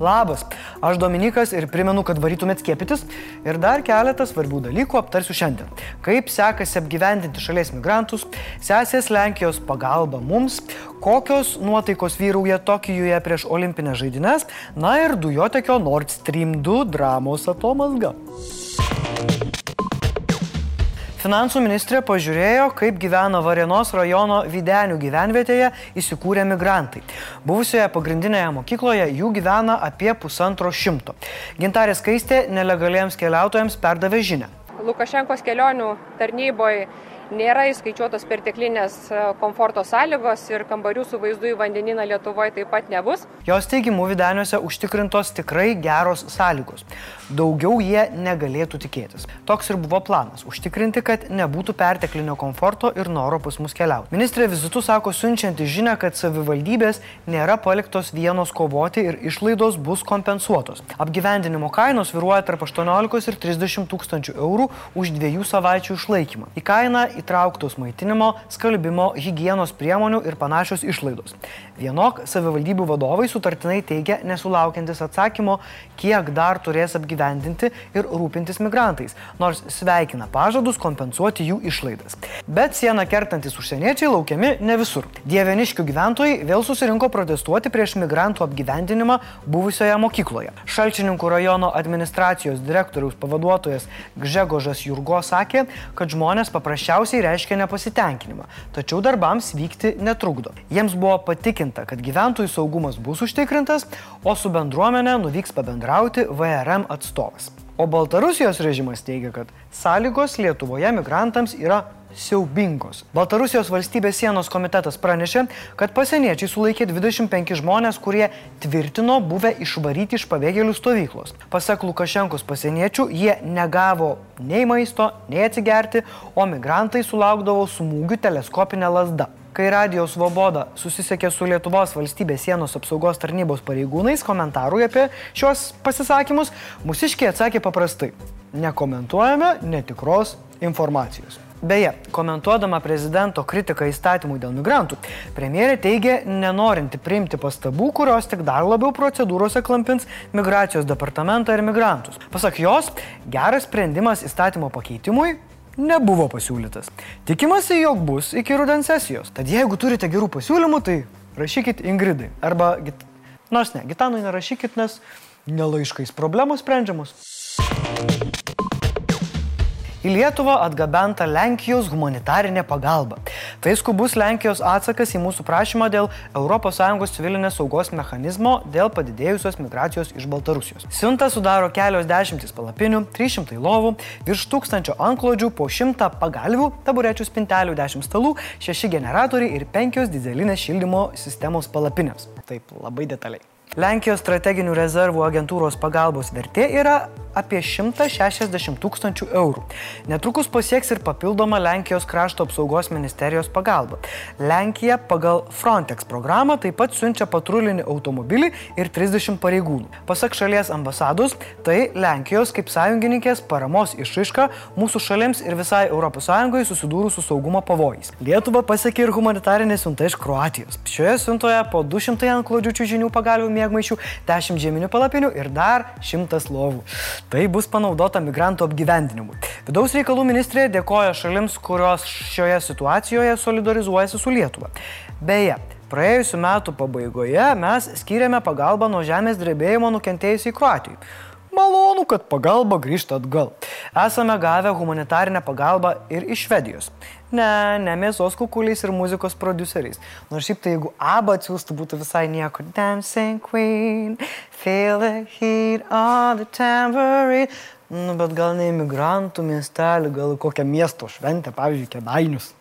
Labas, aš Dominikas ir primenu, kad varytumėt skiepytis. Ir dar keletą svarbių dalykų aptarsiu šiandien. Kaip sekasi apgyvendinti šalies migrantus, sesės Lenkijos pagalba mums, kokios nuotaikos vyrauja Tokijuje prieš olimpinės žaidynės, na ir dujotekio Nord Stream 2 dramos atomasga. Finansų ministrė pažiūrėjo, kaip gyvena Varėnos rajono Videnių gyvenvietėje įsikūrę migrantai. Buvusioje pagrindinėje mokykloje jų gyvena apie pusantro šimto. Gintarė Skaistė nelegaliems keliautojams perdavė žinę. Lukašenkos kelionių tarnyboje nėra įskaičiuotos perteklinės e, komforto sąlygos ir kambarių su vaizdu į vandenyną Lietuvoje taip pat nebus. Jos teigimu Videniuose užtikrintos tikrai geros sąlygos. Daugiau jie negalėtų tikėtis. Toks ir buvo planas - užtikrinti, kad nebūtų perteklinio komforto ir noro pas mus keliauti. Ministrė vizitų sako siunčianti žinę, kad savivaldybės nėra paliktos vienos kovoti ir išlaidos bus kompensuotos. Apgyvendinimo kainos viruoja tarp 18 ir 30 tūkstančių eurų už dviejų savaičių išlaikymą. Į kainą įtrauktos maitinimo, skalbimo, hygienos priemonių ir panašios išlaidos. Vienok savivaldybių vadovai sutartinai teigia nesulaukiantis atsakymo, kiek dar turės apgyvendinti ir rūpintis migrantais, nors sveikina pažadus kompensuoti jų išlaidas. Bet sieną kertantis užsieniečiai laukiami ne visur. Dieveniškių gyventojai vėl susirinko protestuoti prieš migrantų apgyvendinimą buvusioje mokykloje. Šalčininkų rajono administracijos direktoriaus pavaduotojas Gžegožas Jurgo sakė, kad žmonės paprasčiausiai reiškia nepasitenkinimą, tačiau darbams vykti netrukdo. Jiems buvo patikinta, kad gyventojų saugumas bus užtikrintas, o su bendruomenė nuvyks pabendrauti VRM atstovas. O Baltarusijos režimas teigia, kad sąlygos Lietuvoje migrantams yra siaubingos. Baltarusijos valstybės sienos komitetas pranešė, kad pasieniečiai sulaikė 25 žmonės, kurie tvirtino buvę išvaryti iš pabėgėlių stovyklos. Pasak Lukašenkos pasieniečių, jie negavo nei maisto, nei atsigerti, o migrantai sulaukdavo smūgių teleskopinę lasdą. Kai Radio Svoboda susisiekė su Lietuvos valstybės sienos apsaugos tarnybos pareigūnais komentarui apie šios pasisakymus, mūsiškiai atsakė paprastai - nekomentuojame netikros informacijos. Beje, komentuodama prezidento kritiką įstatymui dėl migrantų, premjerė teigia nenorinti priimti pastabų, kurios tik dar labiau procedūrose klampins migracijos departamentą ir migrantus. Pasak jos, geras sprendimas įstatymo pakeitimui nebuvo pasiūlytas. Tikimasi, jog bus iki rudens sesijos. Tad jeigu turite gerų pasiūlymų, tai rašykit Ingridai. Arba, git... nors ne, Gitanui nerašykit, nes nelaiškais problemos sprendžiamos. Į Lietuvą atgabenta Lenkijos humanitarinė pagalba. Tai skubus Lenkijos atsakas į mūsų prašymą dėl ES civilinės saugos mechanizmo dėl padidėjusios migracijos iš Baltarusijos. Siunta sudaro kelios dešimtis palapinių, 300 lovų, virš tūkstančio anklodžių, po šimtą pagalvių, taburečių spintelių, 10 stalų, 6 generatoriai ir 5 dizelinės šildymo sistemos palapinės. Taip labai detaliai. Lenkijos strateginių rezervų agentūros pagalbos vertė yra apie 160 tūkstančių eurų. Netrukus pasieks ir papildoma Lenkijos krašto apsaugos ministerijos pagalba. Lenkija pagal Frontex programą taip pat siunčia patrulinį automobilį ir 30 pareigūnų. Pasak šalies ambasados, tai Lenkijos kaip sąjungininkės paramos išaiška mūsų šalims ir visai ES susidūrus su saugumo pavojais. Lietuva pasiekė ir humanitarinė siunta iš Kroatijos. Šioje siuntoje po 200 antklodžių čiūžinių pagalbių mėgmaišių, 10 žieminių palapinių ir dar 100 lovų. Tai bus panaudota migrantų apgyvendinimui. Vidaus reikalų ministrė dėkoja šalims, kurios šioje situacijoje solidarizuojasi su Lietuva. Beje, praėjusiu metu pabaigoje mes skiriame pagalbą nuo žemės drebėjimo nukentėjusiai Kroatijai. Malonu, kad pagalba grįžta atgal. Esame gavę humanitarinę pagalbą ir iš Švedijos. Ne, ne mėsos kukuliais ir muzikos produceriais. Nors šiaip tai jeigu ABA atsiųstų būtų visai nieko. Dancing Queen, feel the heat on the tambourine. Nu, bet gal ne imigrantų miestelį, gal kokią miesto šventę, pavyzdžiui, Kedainius.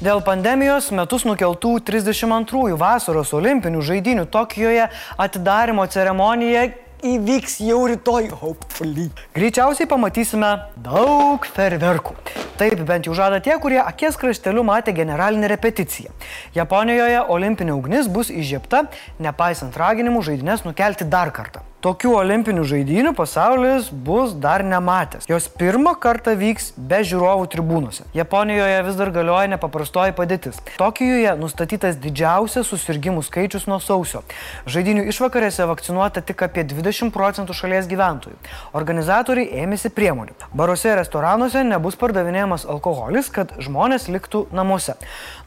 Dėl pandemijos metus nukeltų 32 vasaros olimpinių žaidinių Tokijoje atidarimo ceremonija įvyks jau rytoj, hopefully. Greičiausiai pamatysime daug ferverkų. Taip bent jau žada tie, kurie akies krašteliu matė generalinę repeticiją. Japonijoje olimpinė ugnis bus įžiepta, nepaisant raginimų žaidinės nukelti dar kartą. Tokių olimpinių žaidynių pasaulis bus dar nematęs. Jos pirmą kartą vyks be žiūrovų tribūnose. Japonijoje vis dar galioja nepaprastoji padėtis. Tokijoje nustatytas didžiausias susirgymų skaičius nuo sausio. Žaidinių išvakarėse vakcinuota tik apie 20 procentų šalies gyventojų. Organizatoriai ėmėsi priemonių. Baruose ir restoranuose nebus pardavinėjamas alkoholis, kad žmonės liktų namuose.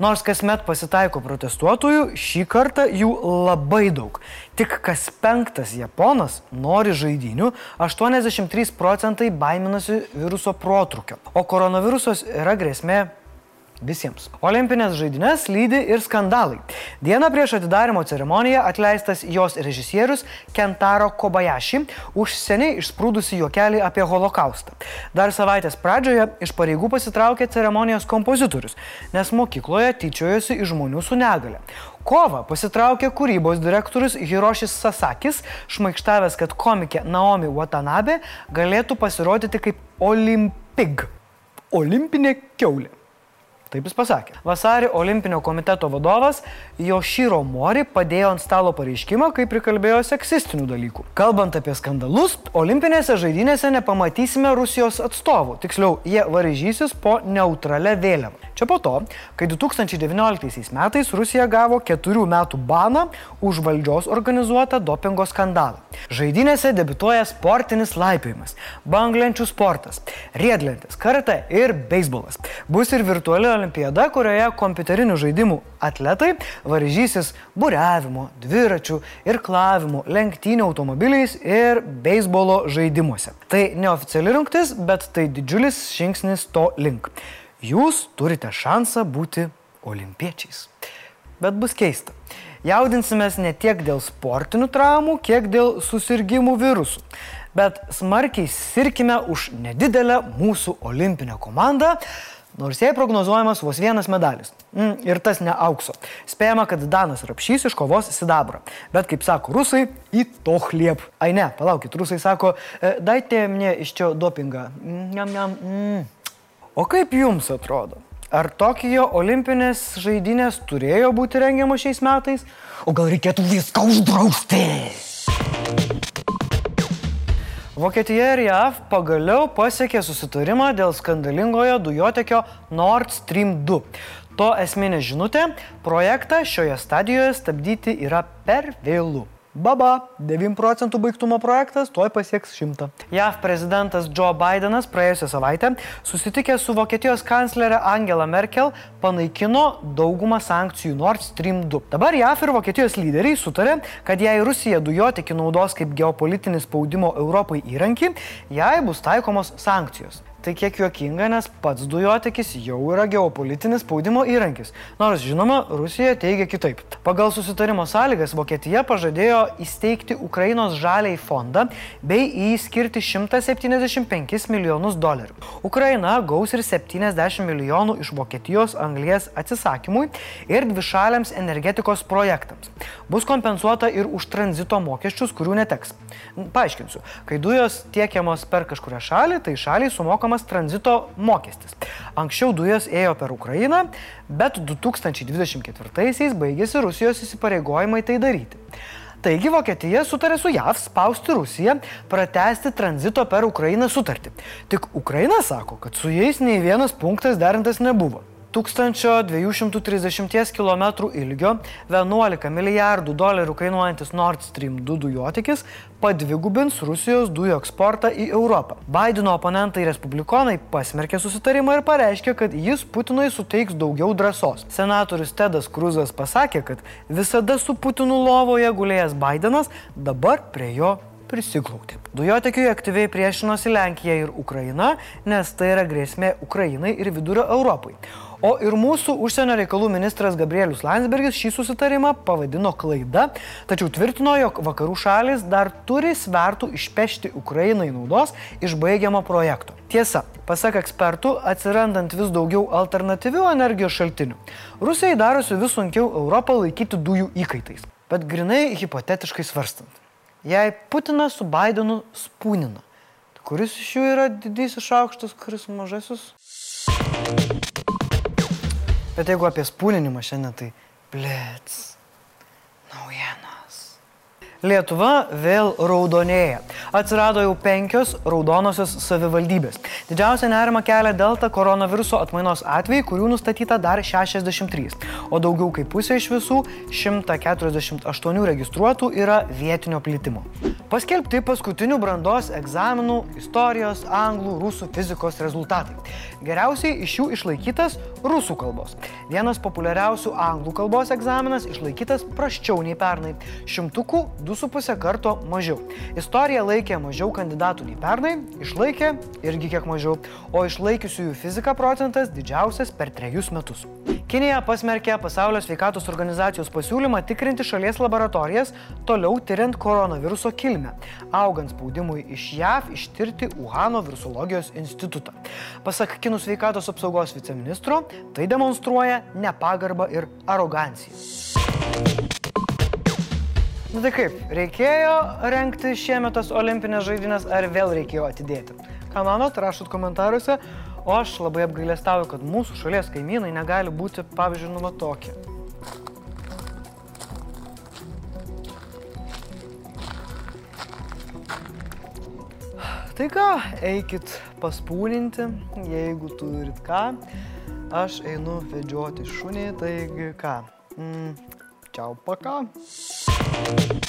Nors kasmet pasitaiko protestuotojų, šį kartą jų labai daug. Tik kas penktas japonas nori žaidinių, 83 procentai baiminasi viruso protrukio. O koronavirusas yra grėsmė visiems. Olimpinės žaidynės lydi ir skandalai. Dieną prieš atidarimo ceremoniją atleistas jos režisierius Kentaro Kobayashi už seniai išsprūdusi juokelį apie holokaustą. Dar savaitės pradžioje iš pareigų pasitraukė ceremonijos kompozitorius, nes mokykloje tyčiojosi iš žmonių su negale. Kova pasitraukė kūrybos direktorius Hirošis Sasakis, šmaikštavęs, kad komikė Naomi Watanabe galėtų pasirodyti kaip olimpig. Olimpinė keulė. Taip jis pasakė. Vasarį Olimpinio komiteto vadovas Joširo Mori padėjo ant stalo pareiškimą, kai prikalbėjo seksistinių dalykų. Kalbant apie skandalus, Olimpinėse žaidynėse nepamatysime Rusijos atstovų. Tiksliau, jie varžysis po neutralią vėliavą. Čia po to, kai 2019 metais Rusija gavo keturių metų baną už valdžios organizuotą dopingo skandalą. Žaidynėse debituoja sportinis laipiojimas, banglenčių sportas, riedlentės, karate ir beisbolas. Bus ir virtuali olimpiada, kurioje kompiuterinių žaidimų atletai varžysis buriavimo, dviračių ir klavimo, lenktynių automobiliais ir beisbolo žaidimuose. Tai neoficiali rungtis, bet tai didžiulis žingsnis to link. Jūs turite šansą būti olimpiečiais. Bet bus keista. Jaudinsimės ne tiek dėl sportinių traumų, kiek dėl susirgymų virusų. Bet smarkiai sirkime už nedidelę mūsų olimpinę komandą, Nors jai prognozuojamas vos vienas medalis. Mm, ir tas ne aukso. Spėjama, kad Danas Rapšys iškovos sidabrą. Bet kaip sako rusai, į to chliep. Ai ne, palaukit, rusai sako, e, daite mne iš čia dopingą. Njam, njam, mm. O kaip jums atrodo? Ar Tokijo olimpinės žaidynės turėjo būti rengiamos šiais metais? O gal reikėtų viską uždrausti? Vokietija ir JAV pagaliau pasiekė susitarimą dėl skandalingojo dujotekio Nord Stream 2. To esminė žinutė - projektą šioje stadijoje stabdyti yra per vėlų. Baba, 9 procentų baigtumo projektas tuoj pasieks 100. JAV prezidentas Joe Bidenas praėjusią savaitę susitikęs su Vokietijos kanclerė Angela Merkel panaikino daugumą sankcijų Nord Stream 2. Dabar JAV ir Vokietijos lyderiai sutarė, kad jei Rusija dujotekį naudos kaip geopolitinis spaudimo Europai įrankį, jai bus taikomos sankcijos. Tai kiek juokinga, nes pats dujotekis jau yra geopolitinis spaudimo įrankis. Nors, žinoma, Rusija teigia kitaip. Pagal susitarimo sąlygas Vokietija pažadėjo įsteigti Ukrainos žaliai fondą bei į jį skirti 175 milijonus dolerių. Ukraina gaus ir 70 milijonų iš Vokietijos anglies atsisakymui ir dvišaliams energetikos projektams. Bus kompensuota ir už tranzito mokesčius, kurių neteks. Paaiškinsiu, kai dujos tiekiamos per kažkuria šalį, tai šaliai sumokama taikomas tranzito mokestis. Anksčiau dujos ėjo per Ukrainą, bet 2024-aisiais baigėsi Rusijos įsipareigojimai tai daryti. Taigi Vokietija sutarė su JAV spausti Rusiją pratesti tranzito per Ukrainą sutartį. Tik Ukraina sako, kad su jais nei vienas punktas derintas nebuvo. 1230 km ilgio, 11 milijardų dolerių kainuojantis Nord Stream 2 dujotikis padvigubins Rusijos dujų eksportą į Europą. Bideno oponentai respublikonai pasmerkė susitarimą ir pareiškė, kad jis Putinui suteiks daugiau drąsos. Senatorius Tedas Kruzas pasakė, kad visada su Putinu lovoje gulėjęs Bidenas dabar prie jo prisiglauti. Dujotekiui aktyviai priešinosi Lenkija ir Ukraina, nes tai yra grėsmė Ukrainai ir vidurio Europai. O ir mūsų užsienio reikalų ministras Gabrielius Landsbergis šį susitarimą pavadino klaida, tačiau tvirtino, jog vakarų šalis dar turi svertų išpešti Ukrainai naudos iš baigiamo projekto. Tiesa, pasak ekspertų, atsirandant vis daugiau alternatyvių energijos šaltinių, Rusijai darosi vis sunkiau Europą laikyti dujų įkaitais. Bet grinai hipotetiškai svarstant. Jei Putinas su Bidenu spūnina, tai kuris iš jų yra didysis šaukštas, kuris mažasis? Bet jeigu apie spūninimą šiandien, tai blėts, naujienos. Lietuva vėl raudonėja. Atsirado jau penkios raudonosios savivaldybės. Didžiausia nerima kelia delta koronaviruso atmainos atvejai, kurių nustatyta dar 63, o daugiau kaip pusė iš visų 148 registruotų yra vietinio plitimo. Paskelbti paskutinių brandos egzaminų istorijos, anglų, rusų, fizikos rezultatai. Geriausiai iš jų išlaikytas rusų kalbos. Vienas populiariausių anglų kalbos egzaminas išlaikytas praščiau nei pernai. Šimtukų 2,5 karto mažiau. Istorija laikė mažiau kandidatų nei pernai, išlaikė irgi kiek mažiau, o išlaikiusiųjų fiziką procentas didžiausias per trejus metus. Kinija pasmerkė Pasaulio sveikatos organizacijos pasiūlymą tikrinti šalies laboratorijas, toliau tyriant koronaviruso kilmę, augant spaudimui iš JAV ištirti Uhano virusologijos institutą. Pasak Kinų sveikatos apsaugos viceministro, tai demonstruoja nepagarbą ir aroganciją. Na tai kaip, reikėjo renkti šiemetas olimpinės žaidynės ar vėl reikėjo atidėti? Ką manot, rašot komentaruose, o aš labai apgailestauju, kad mūsų šalies kaimynai negali būti, pavyzdžiui, nu va tokie. Tai ką, eikit paspūninti, jeigu turit ką. Aš einu vedžioti šunį, taigi ką. Mm, čiau, paka. you